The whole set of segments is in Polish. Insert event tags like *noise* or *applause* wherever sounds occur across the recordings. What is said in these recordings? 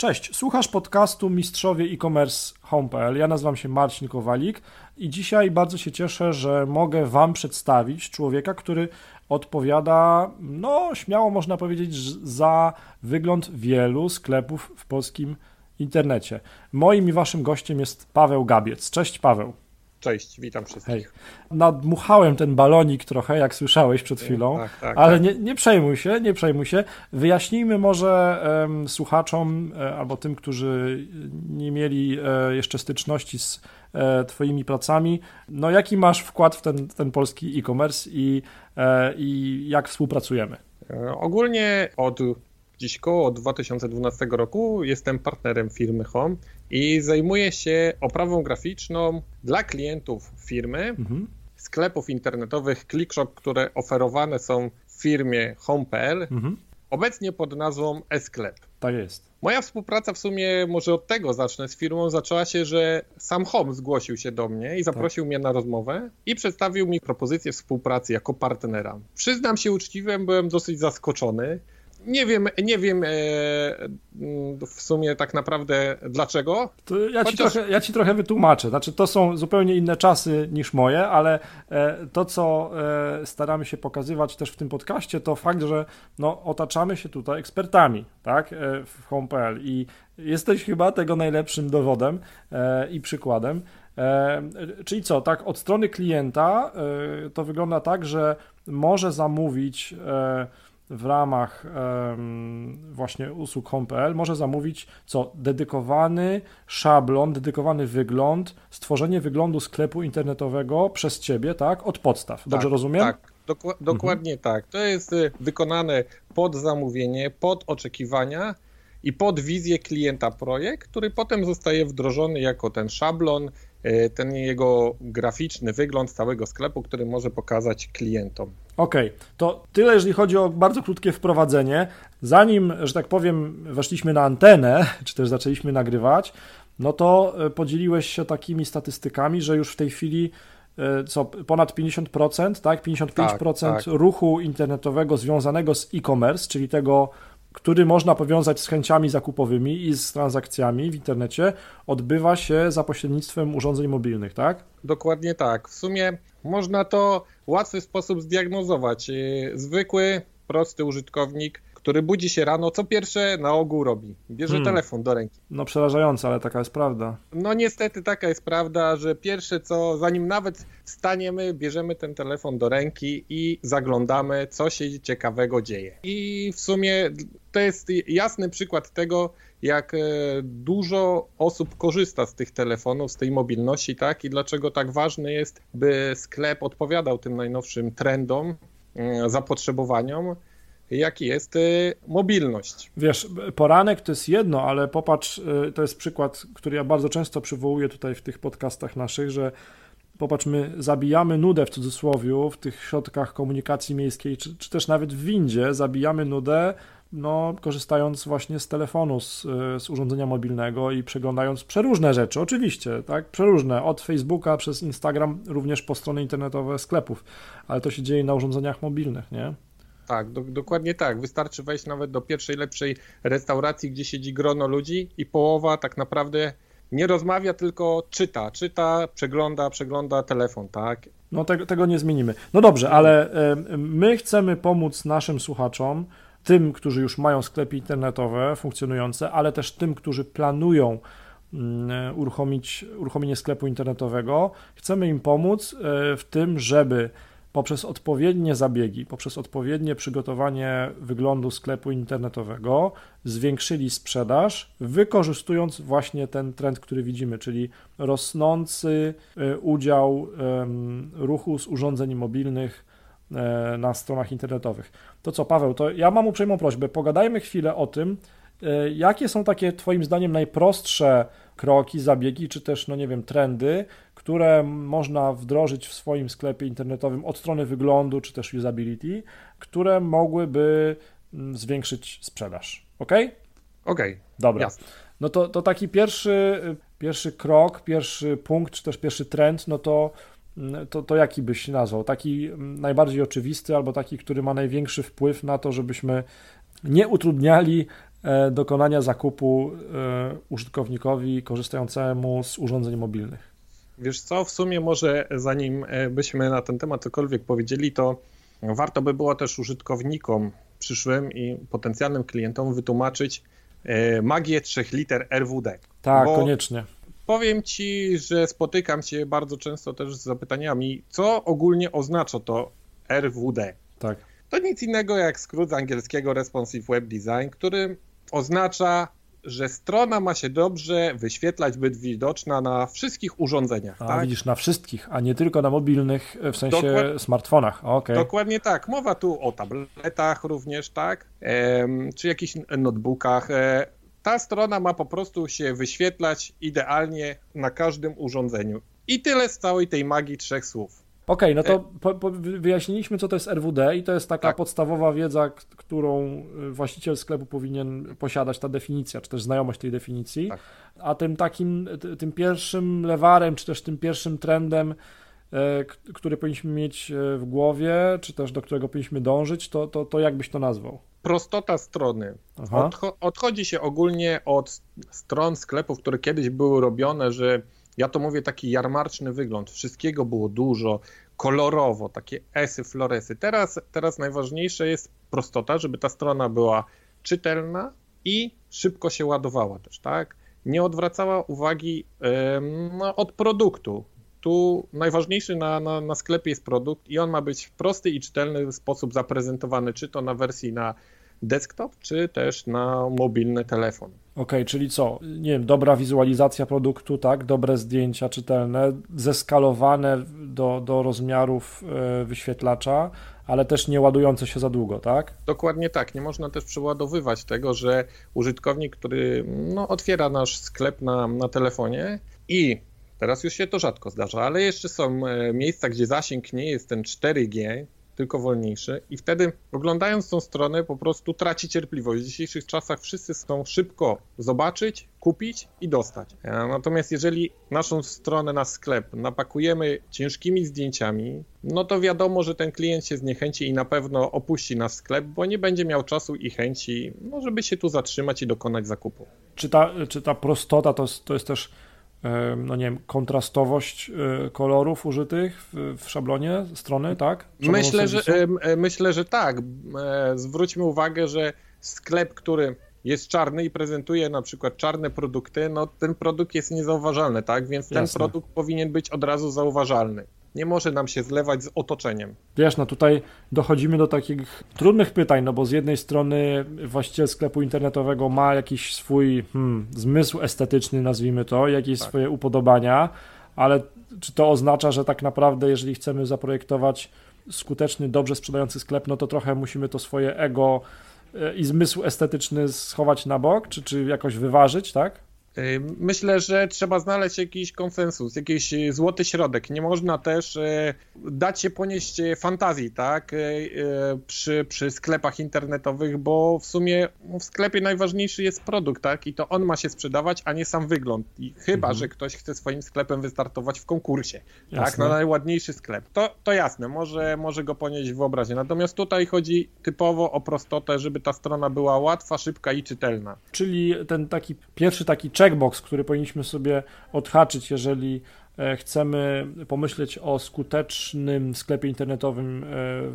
Cześć, słuchasz podcastu Mistrzowie e-commerce home.pl. Ja nazywam się Marcin Kowalik i dzisiaj bardzo się cieszę, że mogę Wam przedstawić człowieka, który odpowiada, no śmiało można powiedzieć, za wygląd wielu sklepów w polskim internecie. Moim i Waszym gościem jest Paweł Gabiec. Cześć Paweł. Cześć, witam wszystkich. Hej. Nadmuchałem ten balonik trochę, jak słyszałeś przed chwilą, tak, tak, ale tak. Nie, nie przejmuj się, nie przejmuj się. Wyjaśnijmy może um, słuchaczom e, albo tym, którzy nie mieli e, jeszcze styczności z e, Twoimi pracami, no jaki masz wkład w ten, ten polski e-commerce i, i jak współpracujemy? Ogólnie od Dziś koło 2012 roku jestem partnerem firmy Home i zajmuję się oprawą graficzną dla klientów firmy, mhm. sklepów internetowych ClickShop, które oferowane są w firmie Home.pl, mhm. obecnie pod nazwą e-sklep. Tak jest. Moja współpraca w sumie, może od tego zacznę z firmą, zaczęła się, że sam Home zgłosił się do mnie i zaprosił tak. mnie na rozmowę i przedstawił mi propozycję współpracy jako partnera. Przyznam się uczciwie, byłem dosyć zaskoczony. Nie wiem, nie wiem e, w sumie tak naprawdę dlaczego. Ja ci, Chociaż... trochę, ja ci trochę wytłumaczę. Znaczy, to są zupełnie inne czasy niż moje, ale e, to, co e, staramy się pokazywać też w tym podcaście, to fakt, że no, otaczamy się tutaj ekspertami tak, w Home.pl i jesteś chyba tego najlepszym dowodem i przykładem. Czyli co, tak, od strony klienta to wygląda tak, że może zamówić w ramach um, właśnie usług Home.pl może zamówić co? Dedykowany szablon, dedykowany wygląd, stworzenie wyglądu sklepu internetowego przez Ciebie, tak? Od podstaw. Dobrze tak, rozumiem? Tak, Dok dokładnie mhm. tak. To jest y, wykonane pod zamówienie, pod oczekiwania i pod wizję klienta projekt, który potem zostaje wdrożony jako ten szablon, ten jego graficzny wygląd całego sklepu, który może pokazać klientom. Okej, okay. to tyle, jeżeli chodzi o bardzo krótkie wprowadzenie. Zanim, że tak powiem, weszliśmy na antenę, *laughs* czy też zaczęliśmy nagrywać, no to e, podzieliłeś się takimi statystykami, że już w tej chwili e, co ponad 50%, tak? 55% tak, tak. ruchu internetowego związanego z e-commerce, czyli tego, który można powiązać z chęciami zakupowymi i z transakcjami w internecie, odbywa się za pośrednictwem urządzeń mobilnych, tak? Dokładnie tak. W sumie można to w łatwy sposób zdiagnozować. Y, zwykły, prosty użytkownik, który budzi się rano, co pierwsze na ogół robi? Bierze hmm. telefon do ręki. No przerażające, ale taka jest prawda. No niestety taka jest prawda, że pierwsze co, zanim nawet staniemy, bierzemy ten telefon do ręki i zaglądamy, co się ciekawego dzieje. I w sumie to jest jasny przykład tego, jak e, dużo osób korzysta z tych telefonów, z tej mobilności, tak? I dlaczego tak ważne jest, by sklep odpowiadał tym najnowszym trendom, e, zapotrzebowaniom, jaki jest e, mobilność. Wiesz, poranek to jest jedno, ale popatrz, to jest przykład, który ja bardzo często przywołuję tutaj w tych podcastach naszych, że popatrz, my zabijamy nudę w cudzysłowie w tych środkach komunikacji miejskiej, czy, czy też nawet w windzie zabijamy nudę no, korzystając właśnie z telefonu, z, z, urządzenia mobilnego i przeglądając przeróżne rzeczy, oczywiście, tak, przeróżne, od Facebooka przez Instagram, również po strony internetowe sklepów, ale to się dzieje na urządzeniach mobilnych, nie? Tak, do, dokładnie tak. Wystarczy wejść nawet do pierwszej, lepszej restauracji, gdzie siedzi grono ludzi i połowa tak naprawdę nie rozmawia, tylko czyta, czyta, przegląda, przegląda telefon, tak? No tego, tego nie zmienimy. No dobrze, ale my chcemy pomóc naszym słuchaczom tym, którzy już mają sklepy internetowe funkcjonujące, ale też tym, którzy planują mm, uruchomić, uruchomienie sklepu internetowego. Chcemy im pomóc e, w tym, żeby poprzez odpowiednie zabiegi, poprzez odpowiednie przygotowanie wyglądu sklepu internetowego zwiększyli sprzedaż, wykorzystując właśnie ten trend, który widzimy, czyli rosnący e, udział ruchu z urządzeń mobilnych E, na stronach internetowych. To co, Paweł, to ja mam uprzejmą prośbę, pogadajmy chwilę o tym, e, jakie są takie Twoim zdaniem najprostsze kroki, zabiegi, czy też, no nie wiem, trendy, które można wdrożyć w swoim sklepie internetowym od strony wyglądu, czy też usability, które mogłyby mm, zwiększyć sprzedaż. Ok? Ok. Dobra. Jasne. No to, to taki pierwszy, pierwszy krok, pierwszy punkt, czy też pierwszy trend, no to to, to jaki byś nazwał? Taki najbardziej oczywisty, albo taki, który ma największy wpływ na to, żebyśmy nie utrudniali e, dokonania zakupu e, użytkownikowi korzystającemu z urządzeń mobilnych. Wiesz co, w sumie może zanim byśmy na ten temat cokolwiek powiedzieli, to warto by było też użytkownikom przyszłym i potencjalnym klientom wytłumaczyć magię trzech liter RWD. Tak, koniecznie. Powiem ci, że spotykam się bardzo często też z zapytaniami, co ogólnie oznacza to RWD. Tak. To nic innego jak skrót z angielskiego Responsive Web Design, który oznacza, że strona ma się dobrze wyświetlać, być widoczna na wszystkich urządzeniach. A tak? widzisz, na wszystkich, a nie tylko na mobilnych, w sensie smartfonach. Okay. Dokładnie tak. Mowa tu o tabletach również, tak? Ehm, czy jakichś notebookach. E, ta strona ma po prostu się wyświetlać idealnie na każdym urządzeniu. I tyle z całej tej magii trzech słów. Okej, okay, no to e- po, po wyjaśniliśmy, co to jest RWD i to jest taka tak. podstawowa wiedza, którą y, właściciel sklepu powinien posiadać, ta definicja, czy też znajomość tej definicji. Tak. A tym takim, tym pierwszym lewarem, czy też tym pierwszym trendem, e, który powinniśmy mieć e, w głowie, czy też do którego powinniśmy dążyć, to, to, to jak byś to nazwał? Prostota strony. Odcho odchodzi się ogólnie od stron sklepów, które kiedyś były robione, że ja to mówię taki jarmarczny wygląd, wszystkiego było dużo, kolorowo, takie esy, floresy. Teraz, teraz najważniejsze jest prostota, żeby ta strona była czytelna i szybko się ładowała też, tak? Nie odwracała uwagi no, od produktu. Tu najważniejszy na, na, na sklepie jest produkt i on ma być w prosty i czytelny sposób zaprezentowany, czy to na wersji na desktop, czy też na mobilny telefon. Okej, okay, czyli co? Nie wiem, dobra wizualizacja produktu, tak? Dobre zdjęcia czytelne, zeskalowane do, do rozmiarów e, wyświetlacza, ale też nie ładujące się za długo, tak? Dokładnie tak. Nie można też przeładowywać tego, że użytkownik, który no, otwiera nasz sklep na, na telefonie i teraz już się to rzadko zdarza, ale jeszcze są e, miejsca, gdzie zasięg nie jest ten 4G, tylko wolniejszy i wtedy oglądając tą stronę po prostu traci cierpliwość. W dzisiejszych czasach wszyscy chcą szybko zobaczyć, kupić i dostać. E, natomiast jeżeli naszą stronę na sklep napakujemy ciężkimi zdjęciami, no to wiadomo, że ten klient się zniechęci i na pewno opuści nasz sklep, bo nie będzie miał czasu i chęci, no, żeby się tu zatrzymać i dokonać zakupu. Czy ta, czy ta prostota to, to jest też no nie wiem, kontrastowość e, kolorów użytych w, szablonie strony, tak? myślę, że, myślę, że tak. E, zwróćmy uwagę, że sklep, który jest czarny i prezentuje na przykład czarne produkty, no ten produkt jest niezauważalny, tak? Więc ten Jasne. produkt powinien być od razu zauważalny nie może nam się zlewać z otoczeniem. Wiesz, no tutaj dochodzimy do takich trudnych pytań, no bo z jednej strony właściciel sklepu internetowego ma jakiś swój hmm, zmysł estetyczny, nazwijmy to, jakieś tak. swoje upodobania, ale czy to oznacza, że tak naprawdę, jeżeli chcemy zaprojektować skuteczny, dobrze sprzedający sklep, no to trochę musimy to swoje ego e, i zmysł estetyczny schować na bok, czy, czy jakoś wyważyć, tak? Myślę, że trzeba znaleźć jakiś konsensus, jakiś złoty środek. Nie można też e, dać się ponieść fantazji, tak, e, przy, przy sklepach internetowych, bo w sumie w sklepie najważniejszy jest produkt, tak, i to on ma się sprzedawać, a nie sam wygląd. I chyba, mhm. że ktoś chce swoim sklepem wystartować w konkursie, tak, jasne. tak, na najładniejszy sklep. To, to jasne, może, może go ponieść wyobraźnię. Natomiast tutaj chodzi typowo o prostotę, żeby ta strona była łatwa, szybka i czytelna. Czyli ten taki pierwszy taki checkbox, który powinniśmy sobie odhaczyć, jeżeli e, chcemy pomyśleć o skutecznym sklepie internetowym, e,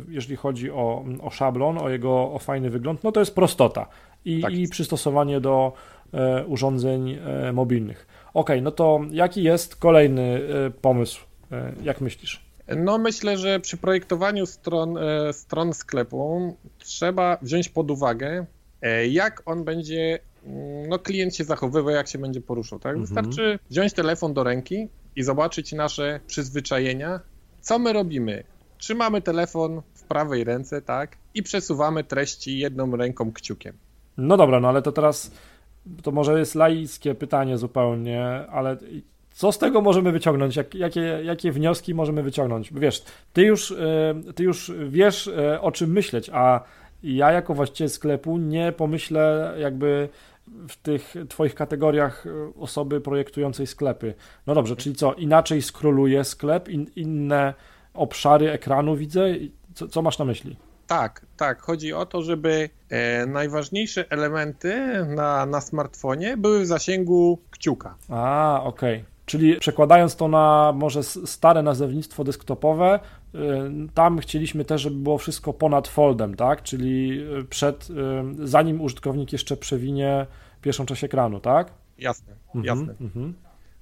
jeżeli chodzi o, o szablon, o jego o fajny wygląd, no to jest prostota i, tak i przystosowanie do e, urządzeń mobilnych. Ok, no to jaki jest kolejny pomysł? Jak myślisz? No myślę, że przy projektowaniu stron, stron sklepu trzeba wziąć pod uwagę, jak on będzie no klient się zachowywał, jak się będzie poruszał, tak? Mhm. Wystarczy wziąć telefon do ręki i zobaczyć nasze przyzwyczajenia. Co my robimy? Trzymamy telefon w prawej ręce, tak? I przesuwamy treści jedną ręką kciukiem. No dobra, no ale to teraz to może jest laickie pytanie zupełnie, ale co z tego możemy wyciągnąć? Jak, jakie, jakie wnioski możemy wyciągnąć? Wiesz, ty już, e, ty już wiesz, e, o czym myśleć, a ja jako właściciel sklepu nie pomyślę jakby w tych Twoich kategoriach e, osoby projektującej sklepy. No dobrze, czyli co, inaczej skroluje sklep, in, inne obszary ekranu widzę? Co, co masz na myśli? Tak, tak. Chodzi o to, żeby e, najważniejsze elementy na, na smartfonie były w zasięgu kciuka. A, okej. Okay. Czyli przekładając to na może stare nazewnictwo desktopowe, y, tam chcieliśmy też, żeby było wszystko ponad foldem, tak? Czyli y, przed, y, zanim użytkownik jeszcze przewinie pierwszą część ekranu, tak? Jasne, mhm, jasne. Mhm.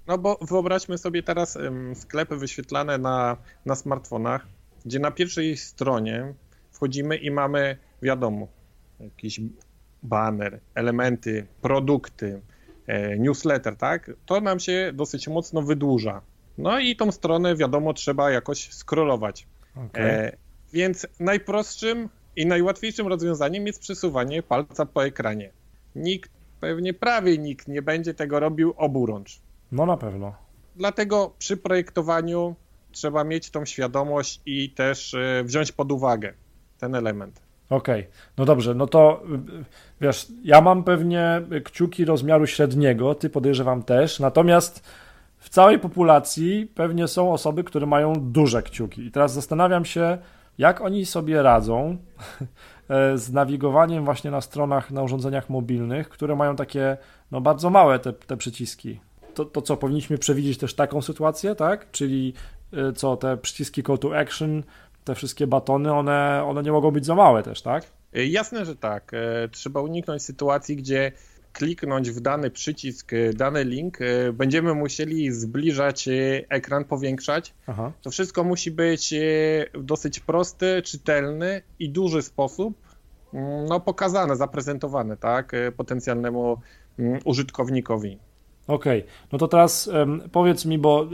No bo wyobraźmy sobie teraz sklepy wyświetlane na, na smartfonach, gdzie na pierwszej stronie wchodzimy i mamy, wiadomo, jakiś banner, elementy, produkty, e, newsletter, tak? To nam się dosyć mocno wydłuża. No i tą stronę, wiadomo, trzeba jakoś scrollować. Okay. E, więc najprostszym i najłatwiejszym rozwiązaniem jest przesuwanie palca po ekranie. Nikt, pewnie prawie nikt nie będzie tego robił oburącz. No na pewno. Dlatego przy projektowaniu trzeba mieć tą świadomość i też e, wziąć pod uwagę ten element. Okej, okay. no dobrze, no to wiesz, ja mam pewnie kciuki rozmiaru średniego, ty podejrzewam też, natomiast w całej populacji pewnie są osoby, które mają duże kciuki. I teraz zastanawiam się, jak oni sobie radzą *laughs* e, z nawigowaniem właśnie na stronach, na urządzeniach mobilnych, które mają takie no, bardzo małe te, te przyciski. To, to co, powinniśmy przewidzieć też taką sytuację, tak? Czyli e, co, te przyciski call to action, te wszystkie batony, one, one nie mogą być za małe też, tak? E, jasne, że tak. Trzeba uniknąć sytuacji, gdzie kliknąć w dany przycisk, dany link, będziemy musieli zbliżać ekran, powiększać. Aha. To wszystko musi być w dosyć prosty, czytelny i duży sposób mm, no, pokazane, zaprezentowane, tak, potencjalnemu mm, użytkownikowi. Okej, okay. no to teraz powiedz mi, bo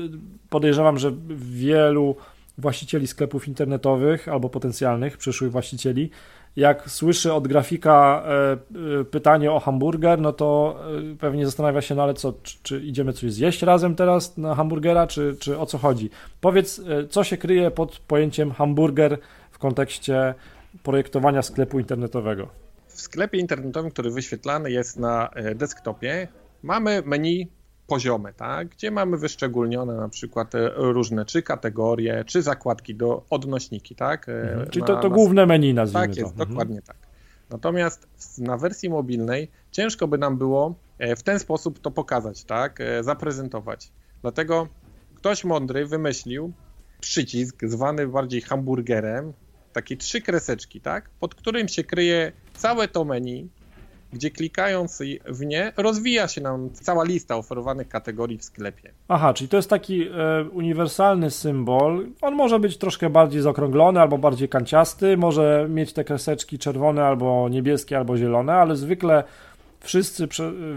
podejrzewam, że wielu właścicieli sklepów internetowych albo potencjalnych przyszłych właścicieli, jak słyszy od grafika e, e, pytanie o hamburger, no to e, pewnie zastanawia się, no ale co, czy, czy, idziemy coś zjeść razem teraz na hamburgera, czy, czy o co chodzi? Powiedz, co się kryje pod pojęciem hamburger w kontekście projektowania sklepu internetowego? W sklepie internetowym, który wyświetlany jest na desktopie, mamy menu poziome, tak? gdzie mamy wyszczególnione na przykład e, różne czy kategorie, czy zakładki do odnośniki. Tak? E, mhm. Czyli to, to na... główne menu nazwijmy Tak jest, to. Mhm. dokładnie tak. Natomiast na wersji mobilnej ciężko by nam było e, w ten sposób to pokazać, tak? zaprezentować. Dlatego ktoś mądry wymyślił przycisk zwany bardziej hamburgerem, takie trzy kreseczki, tak? pod którym się kryje całe to menu, gdzie klikając w nie rozwija się nam cała lista oferowanych kategorii w sklepie. Aha, czyli to jest taki e, uniwersalny symbol. On może być troszkę bardziej zaokrąglony albo bardziej kanciasty, może mieć te kreseczki czerwone albo niebieskie albo zielone, ale zwykle wszyscy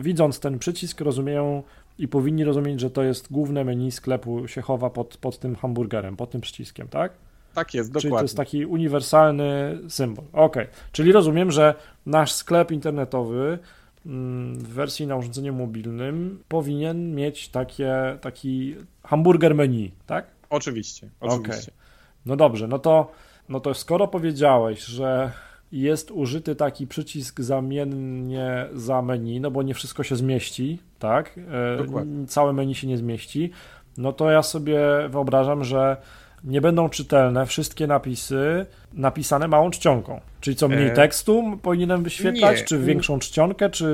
widząc ten przycisk rozumieją i powinni rozumieć, że to jest główne menu sklepu się chowa pod, pod tym hamburgerem, pod tym przyciskiem, tak? Tak jest, dokładnie. Czyli to jest taki uniwersalny symbol. Ok, czyli rozumiem, że nasz sklep internetowy mm, w wersji na urządzeniu mobilnym powinien mieć takie, taki hamburger menu, tak? Oczywiście, oczywiście. Okay. No dobrze, no to, no to skoro powiedziałeś, że jest użyty taki przycisk zamiennie za menu, no bo nie wszystko się zmieści, tak? E, Dokładnie. Całe menu się nie zmieści, no to ja sobie wyobrażam, że nie będą czytelne wszystkie napisy napisane małą czcionką. Czyli co, mniej e... tekstu powinienem wyświetlać, nie. czy większą czcionkę, czy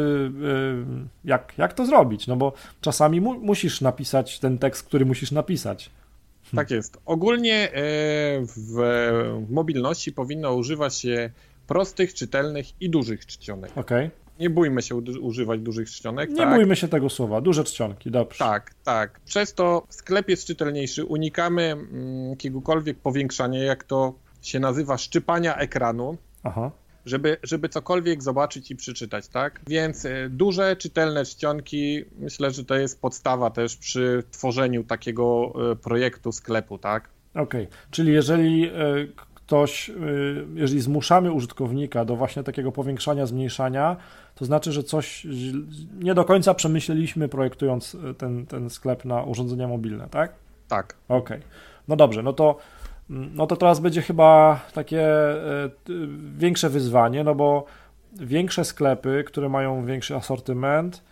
yy, jak, jak to zrobić? No bo czasami mu musisz napisać ten tekst, który musisz napisać. Tak jest. Ogólnie e, w mobilności powinno używać się prostych, czytelnych i dużych czcionek. Okej. Okay. Nie bójmy się używać dużych czcionek. Nie tak? bójmy się tego słowa, duże czcionki, dobrze. Tak, tak. Przez to sklep jest czytelniejszy, unikamy mm, jakiegokolwiek powiększania, jak to się nazywa, szczypania ekranu. Aha. Żeby, żeby cokolwiek zobaczyć i przeczytać, tak? Więc y, duże, czytelne czcionki, myślę, że to jest podstawa też przy tworzeniu takiego y, projektu sklepu, tak? Okej, okay. czyli jeżeli y, ktoś, jeżeli zmuszamy użytkownika do właśnie takiego powiększania, zmniejszania, to znaczy, że coś nie do końca przemyśleliśmy projektując e, ten, ten sklep na urządzenia mobilne, tak? Tak. Okej. Okay. No dobrze, no to, mm, no to teraz będzie chyba takie e, większe wyzwanie, no bo większe sklepy, które mają większy asortyment,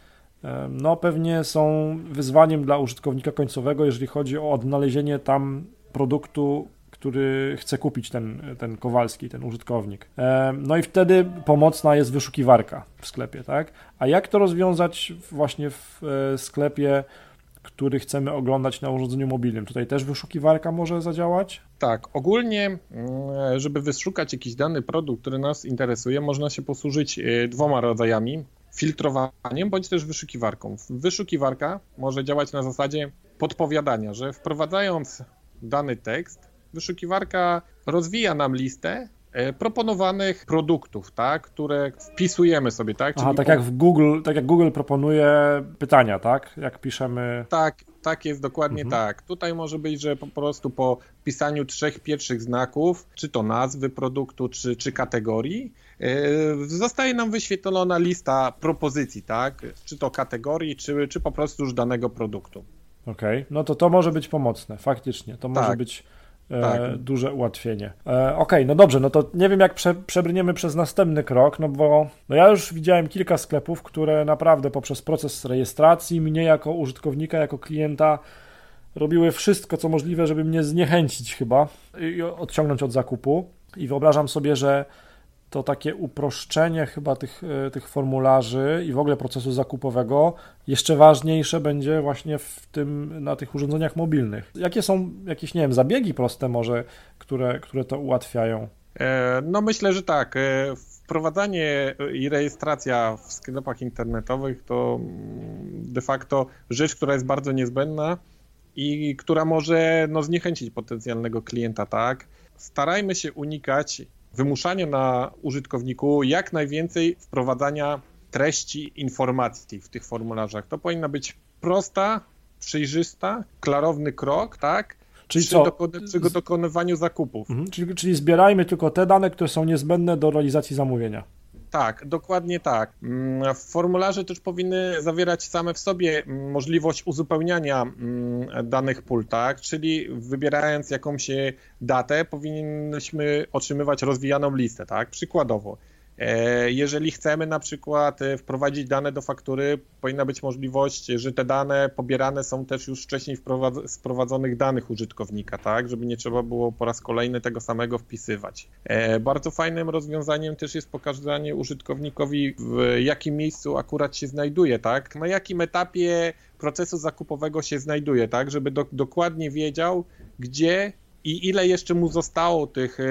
no pewnie są wyzwaniem dla użytkownika końcowego, jeżeli chodzi o odnalezienie tam produktu który chce kupić ten, ten Kowalski, ten użytkownik. E, no i wtedy pomocna jest wyszukiwarka w sklepie, tak? A jak to rozwiązać właśnie w e, sklepie, który chcemy oglądać na urządzeniu mobilnym? Tutaj też wyszukiwarka może zadziałać? Tak, ogólnie, mm, żeby wyszukać jakiś dany produkt, który nas interesuje, można się posłużyć e, dwoma rodzajami filtrowaniem bądź też wyszukiwarką. Wyszukiwarka może działać na zasadzie podpowiadania, że wprowadzając dany tekst, wyszukiwarka rozwija nam listę e, proponowanych produktów, tak, które wpisujemy sobie, tak? Aha, tak jak w Google, tak jak Google proponuje pytania, tak? Jak piszemy. Tak, tak jest dokładnie mhm. tak. Tutaj może być, że po prostu po wpisaniu trzech pierwszych znaków, czy to nazwy produktu, czy, czy kategorii, yy, zostaje nam wyświetlona lista propozycji, tak? Czy to kategorii, czy, czy po prostu już danego produktu. Okej, okay. no to to może być pomocne, faktycznie. To może tak. być E, tak. duże ułatwienie. E, Okej, okay, no dobrze, no to nie wiem jak prze, przebrniemy przez następny krok, no bo no ja już widziałem kilka sklepów, które naprawdę poprzez proces rejestracji mnie jako użytkownika, jako klienta robiły wszystko, co możliwe, żeby mnie zniechęcić chyba i odciągnąć od zakupu. I wyobrażam sobie, że to takie uproszczenie chyba tych, e, tych formularzy i w ogóle procesu zakupowego jeszcze ważniejsze będzie właśnie w tym, na tych urządzeniach mobilnych. Jakie są jakieś, nie wiem, zabiegi proste może, które, które to ułatwiają? E, no myślę, że tak. E, wprowadzanie i rejestracja w sklepach internetowych to mm, de facto rzecz, która jest bardzo niezbędna i która może no, zniechęcić potencjalnego klienta, tak? Starajmy się unikać wymuszanie na użytkowniku jak najwięcej wprowadzania treści informacji w tych formularzach. To powinna być prosta, przejrzysta, klarowny krok, tak? Czyli przy, co? przy dokonywaniu zakupów. Mhm, czyli, czyli zbierajmy tylko te dane, które są niezbędne do realizacji zamówienia. Tak, dokładnie tak. Mm, formularze też powinny zawierać same w sobie mm, możliwość uzupełniania mm, danych pól, tak? Czyli wybierając jakąś datę, powinniśmy otrzymywać rozwijaną listę, tak? Przykładowo, E, jeżeli chcemy na przykład e, wprowadzić dane do faktury, powinna być możliwość, że te dane pobierane są też już wcześniej z wprowadzonych danych użytkownika, tak, żeby nie trzeba było po raz kolejny tego samego wpisywać. E, bardzo fajnym rozwiązaniem też jest pokazanie użytkownikowi, w jakim miejscu akurat się znajduje, tak, na jakim etapie procesu zakupowego się znajduje, tak, żeby do, dokładnie wiedział, gdzie i ile jeszcze mu zostało tych e,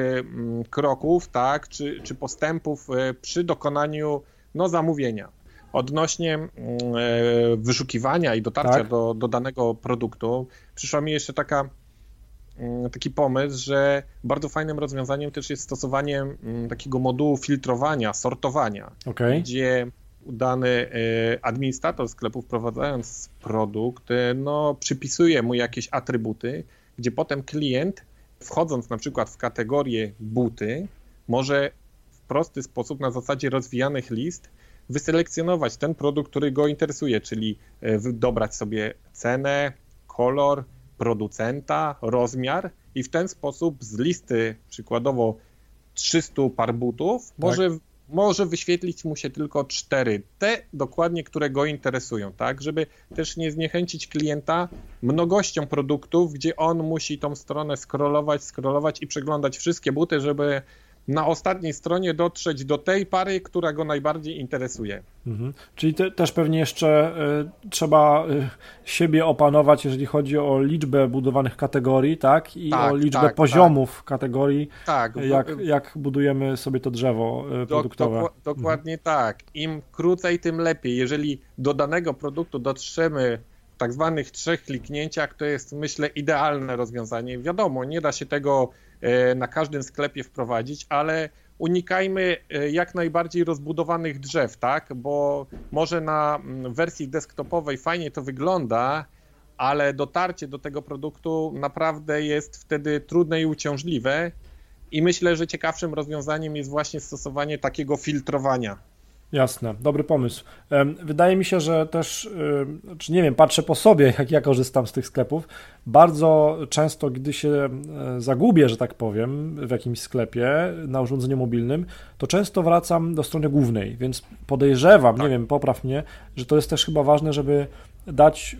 kroków, tak, czy, czy postępów e, przy dokonaniu no, zamówienia. Odnośnie e, wyszukiwania i dotarcia tak. do, do danego produktu, przyszła mi jeszcze taka, taki pomysł, że bardzo fajnym rozwiązaniem też jest stosowanie takiego modułu filtrowania, sortowania, okay. gdzie dany administrator sklepu wprowadzając produkt, no, przypisuje mu jakieś atrybuty, gdzie potem klient, wchodząc na przykład w kategorię buty, może w prosty sposób na zasadzie rozwijanych list wyselekcjonować ten produkt, który go interesuje, czyli e, dobrać sobie cenę, kolor, producenta, rozmiar i w ten sposób z listy przykładowo 300 par butów tak. może może wyświetlić mu się tylko cztery, te dokładnie, które go interesują, tak, żeby też nie zniechęcić klienta mnogością produktów, gdzie on musi tą stronę scrollować, scrollować i przeglądać wszystkie buty, żeby na ostatniej stronie dotrzeć do tej pary, która go najbardziej interesuje. Mhm. Czyli te, też pewnie jeszcze y, trzeba y, siebie opanować, jeżeli chodzi o liczbę budowanych kategorii, tak? I tak, o liczbę tak, poziomów tak. kategorii, jak, jak budujemy sobie to drzewo y, produktowe. Do, do, dokładnie mhm. tak. Im krócej, tym lepiej. Jeżeli do danego produktu dotrzemy w tak zwanych trzech kliknięciach, to jest myślę idealne rozwiązanie. Wiadomo, nie da się tego na każdym sklepie wprowadzić, ale unikajmy e, jak najbardziej rozbudowanych drzew, tak? Bo może na mm, wersji desktopowej fajnie to wygląda, ale dotarcie do tego produktu naprawdę jest wtedy trudne i uciążliwe. I myślę, że ciekawszym rozwiązaniem jest właśnie stosowanie takiego filtrowania. Jasne, dobry pomysł. Wydaje mi się, że też, czy nie wiem, patrzę po sobie, jak ja korzystam z tych sklepów. Bardzo często, gdy się zagubię, że tak powiem, w jakimś sklepie na urządzeniu mobilnym, to często wracam do strony głównej, więc podejrzewam, tak. nie wiem, popraw mnie, że to jest też chyba ważne, żeby dać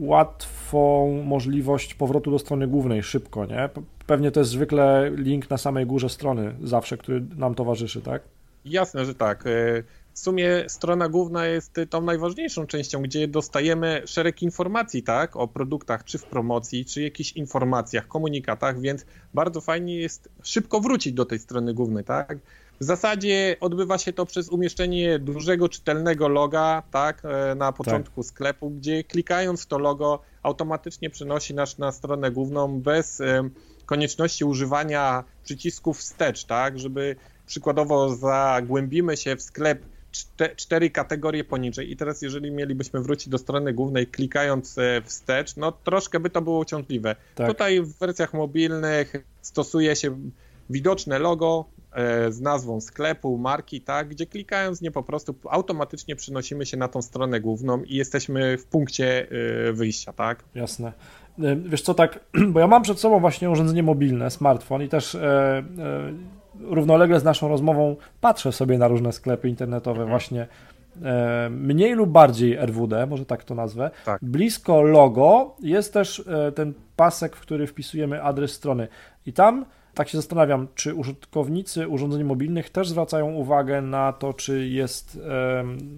łatwą możliwość powrotu do strony głównej szybko, nie? Pewnie to jest zwykle link na samej górze strony zawsze, który nam towarzyszy, tak? Jasne, że tak. E, w sumie strona główna jest tą najważniejszą częścią, gdzie dostajemy szereg informacji, tak, o produktach, czy w promocji, czy jakichś informacjach, komunikatach, więc bardzo fajnie jest szybko wrócić do tej strony głównej, tak. W zasadzie odbywa się to przez umieszczenie dużego, czytelnego loga, tak, e, na początku tak. sklepu, gdzie klikając to logo automatycznie przenosi nas na stronę główną bez e, konieczności używania przycisków wstecz, tak, żeby przykładowo zagłębimy się w sklep cztery kategorie poniżej i teraz jeżeli mielibyśmy wrócić do strony głównej klikając e, wstecz, no troszkę by to było uciążliwe. Tak. Tutaj w wersjach mobilnych stosuje się widoczne logo e, z nazwą sklepu, marki, tak, gdzie klikając nie po prostu automatycznie przenosimy się na tą stronę główną i jesteśmy w punkcie e, wyjścia, tak? Jasne. Wiesz co, tak, *clears throat* bo ja mam przed sobą właśnie urządzenie mobilne, smartfon i też równolegle z naszą rozmową patrzę sobie na różne sklepy internetowe mhm. właśnie e, mniej lub bardziej RWD, może tak to nazwę. Tak. Blisko logo jest też e, ten pasek, w który wpisujemy adres strony i tam tak się zastanawiam, czy użytkownicy urządzeń mobilnych też zwracają uwagę na to, czy jest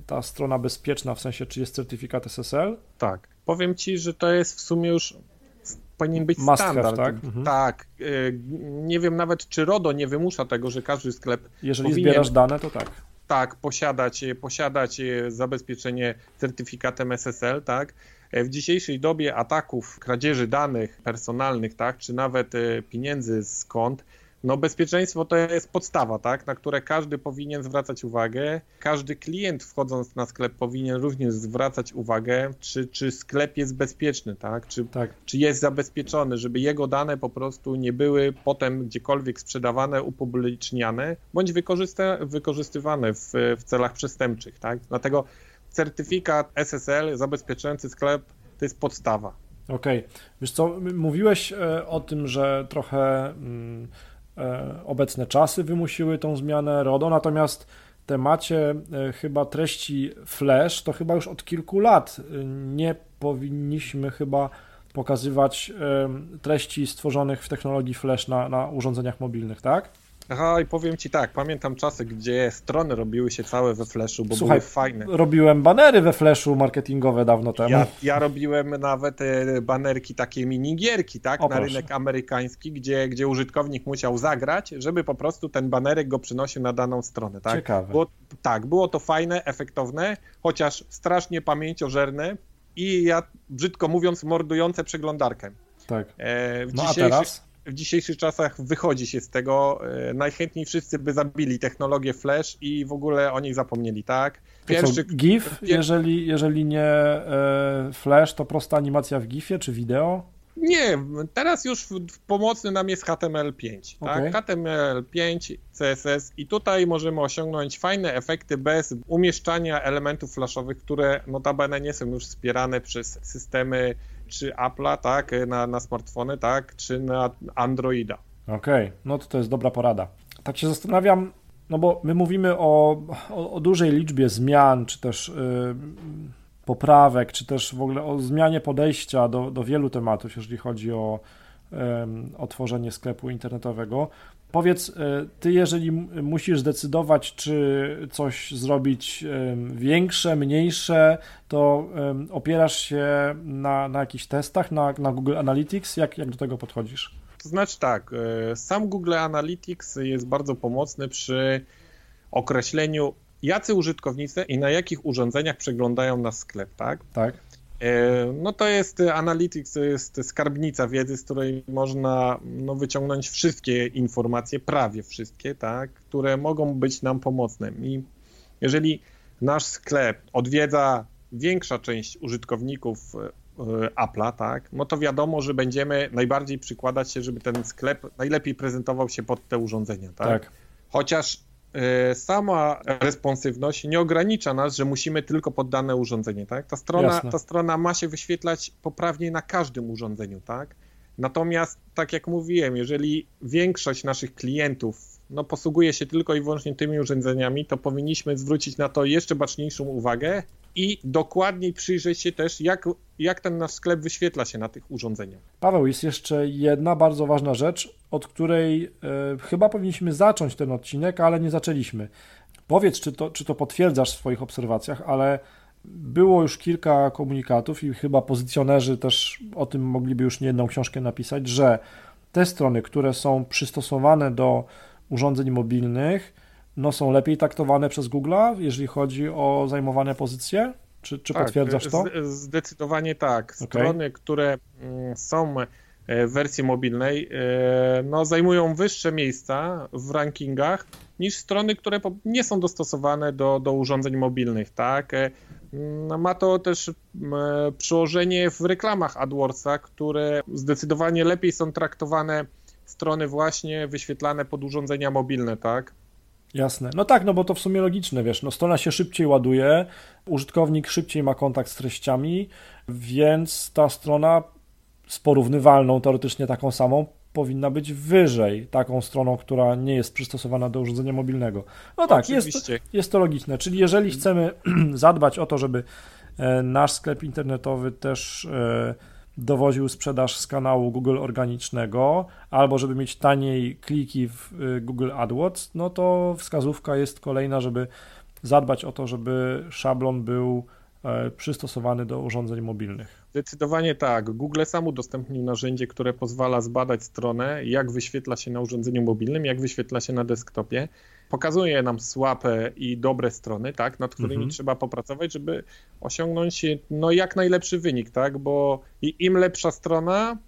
ta strona bezpieczna, w sensie, czy jest certyfikat SSL? Tak. Powiem Ci, że to jest w sumie już powinien być Must standard. Have, tak? Mhm. tak. E, nie wiem nawet, czy RODO nie wymusza tego, że każdy sklep. Jeżeli powinien, zbierasz dane, to tak. Tak, posiadać, posiadać zabezpieczenie certyfikatem SSL, tak. W dzisiejszej dobie ataków, kradzieży danych personalnych, tak, czy nawet pieniędzy z kont, no bezpieczeństwo to jest podstawa, tak, na które każdy powinien zwracać uwagę. Każdy klient wchodząc na sklep powinien również zwracać uwagę, czy, czy sklep jest bezpieczny, tak, czy, tak. czy jest zabezpieczony, żeby jego dane po prostu nie były potem gdziekolwiek sprzedawane, upubliczniane, bądź wykorzystywane w, w celach przestępczych, tak. Dlatego certyfikat SSL zabezpieczający sklep to jest podstawa. Okej. Okay. Wiesz co, mówiłeś e, o tym, że trochę mm, obecne czasy wymusiły tą zmianę RODO, natomiast temacie e, chyba treści Flash to chyba już od kilku lat nie powinniśmy chyba pokazywać treści stworzonych w technologii Flash na, na urządzeniach mobilnych, tak? Aha, i powiem ci tak, pamiętam czasy, gdzie strony robiły się całe we Flashu, bo Słuchaj, były fajne. robiłem banery we Flashu marketingowe dawno temu. Ja, ja robiłem nawet e, banerki, takie minigierki, tak, o, na proszę. rynek amerykański, gdzie, gdzie użytkownik musiał zagrać, żeby po prostu ten banerek go przynosił na daną stronę, tak. Ciekawe. Było, tak, było to fajne, efektowne, chociaż strasznie pamięciożerne i ja, brzydko mówiąc, mordujące przeglądarkę. Tak. E, no a teraz? W dzisiejszych czasach wychodzi się z tego. E, najchętniej wszyscy by zabili technologię Flash i w ogóle o niej zapomnieli, tak? Pierwszy, co, GIF, jeżeli, jeżeli nie e, Flash, to prosta animacja w GIFie czy wideo? Nie, teraz już pomocny nam jest HTML5, okay. tak? HTML5, CSS i tutaj możemy osiągnąć fajne efekty bez umieszczania elementów flashowych, które notabene nie są już wspierane przez systemy czy Apple'a, tak, na, na smartfony, tak, czy na Androida. Okej, okay. no to to jest dobra porada. Tak się zastanawiam, no bo my mówimy o, o, o dużej liczbie zmian, czy też yy, poprawek, czy też w ogóle o zmianie podejścia do, do wielu tematów, jeżeli chodzi o yy, o tworzenie sklepu internetowego. Powiedz, e, ty, jeżeli musisz zdecydować, czy coś zrobić większe, mniejsze, to opierasz się na, na jakichś testach, na, na Google Analytics? Jak, jak do tego podchodzisz? To znaczy tak, e, sam Google Analytics jest bardzo pomocny przy określeniu, jacy użytkownicy i na jakich urządzeniach przeglądają nasz sklep, tak? Tak. E, no to jest Analytics, to jest skarbnica wiedzy, z której można no, wyciągnąć wszystkie informacje, prawie wszystkie, tak, które mogą być nam pomocne. I jeżeli nasz sklep odwiedza większa część użytkowników e, Apple'a, tak, no to wiadomo, że będziemy najbardziej przykładać się, żeby ten sklep najlepiej prezentował się pod te urządzenia, tak? tak. Chociaż sama responsywność nie ogranicza nas, że musimy tylko pod dane urządzenie, tak? Ta strona, ta strona ma się wyświetlać poprawnie na każdym urządzeniu, tak? Natomiast, tak jak mówiłem, jeżeli większość naszych klientów no, posługuje się tylko i wyłącznie tymi urządzeniami, to powinniśmy zwrócić na to jeszcze baczniejszą uwagę i dokładniej przyjrzeć się też, jak, jak ten nasz sklep wyświetla się na tych urządzeniach. Paweł, jest jeszcze jedna bardzo ważna rzecz, od której e, chyba powinniśmy zacząć ten odcinek, ale nie zaczęliśmy. Powiedz, czy to, czy to potwierdzasz w swoich obserwacjach, ale było już kilka komunikatów i chyba pozycjonerzy też o tym mogliby już nie jedną książkę napisać, że te strony, które są przystosowane do urządzeń mobilnych, no są lepiej taktowane przez Google'a, jeżeli chodzi o zajmowane pozycje? Czy, czy tak, potwierdzasz to? Zdecydowanie tak. Strony, okay. które mm, są e, w wersji mobilnej, e, no, zajmują wyższe miejsca w rankingach niż strony, które nie są dostosowane do, do urządzeń mobilnych, tak? No, ma to też przełożenie w reklamach AdWordsa, które zdecydowanie lepiej są traktowane strony właśnie wyświetlane pod urządzenia mobilne, tak? Jasne. No tak, no bo to w sumie logiczne, wiesz, no strona się szybciej ładuje, użytkownik szybciej ma kontakt z treściami, więc ta strona z porównywalną, teoretycznie taką samą, powinna być wyżej taką stroną, która nie jest przystosowana do urządzenia mobilnego. No tak, jest, jest to logiczne. Czyli jeżeli chcemy *clears throat* zadbać o to, żeby e, nasz sklep internetowy też e, dowoził sprzedaż z kanału Google organicznego, albo żeby mieć taniej kliki w y, Google AdWords, no to wskazówka jest kolejna, żeby zadbać o to, żeby szablon był e, przystosowany do urządzeń mobilnych. Zdecydowanie tak. Google sam udostępnił narzędzie, które pozwala zbadać stronę, jak wyświetla się na urządzeniu mobilnym, jak wyświetla się na desktopie pokazuje nam słabe i dobre strony, tak, nad którymi mhm. trzeba popracować, żeby osiągnąć no, jak najlepszy wynik, tak, bo im lepsza strona,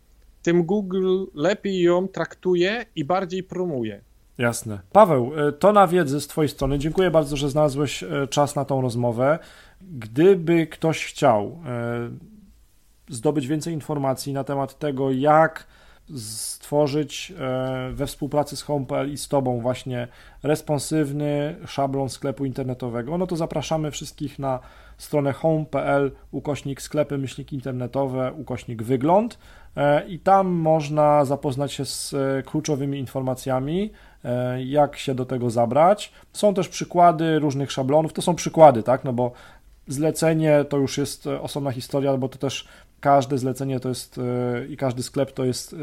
tym Google lepiej ją traktuje i bardziej promuje. Jasne. Paweł, e, to na wiedzy z Twojej strony. Dziękuję bardzo, że znalazłeś e, czas na tą rozmowę. Gdyby ktoś chciał e, zdobyć więcej informacji na temat tego, jak stworzyć e, we współpracy z Home.pl i z Tobą właśnie responsywny szablon sklepu internetowego, no to zapraszamy wszystkich na stronę home.pl ukośnik sklepy myślnik internetowe ukośnik wygląd e, i tam można zapoznać się z e, kluczowymi informacjami, jak się do tego zabrać. Są też przykłady różnych szablonów, to są przykłady, tak, no bo zlecenie to już jest osobna historia, bo to też każde zlecenie to jest e, i każdy sklep to jest e,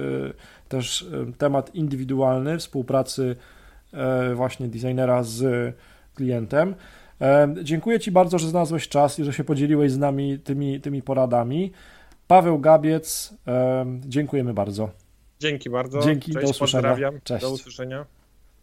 też e, temat indywidualny współpracy właśnie designera z klientem. Dziękuję Ci bardzo, że znalazłeś czas i że się podzieliłeś z nami tymi, tymi poradami. Paweł Gabiec, dziękujemy bardzo. Dzięki bardzo. Dzięki, Cześć, do usłyszenia. Pozdrawiam. Cześć. Do usłyszenia.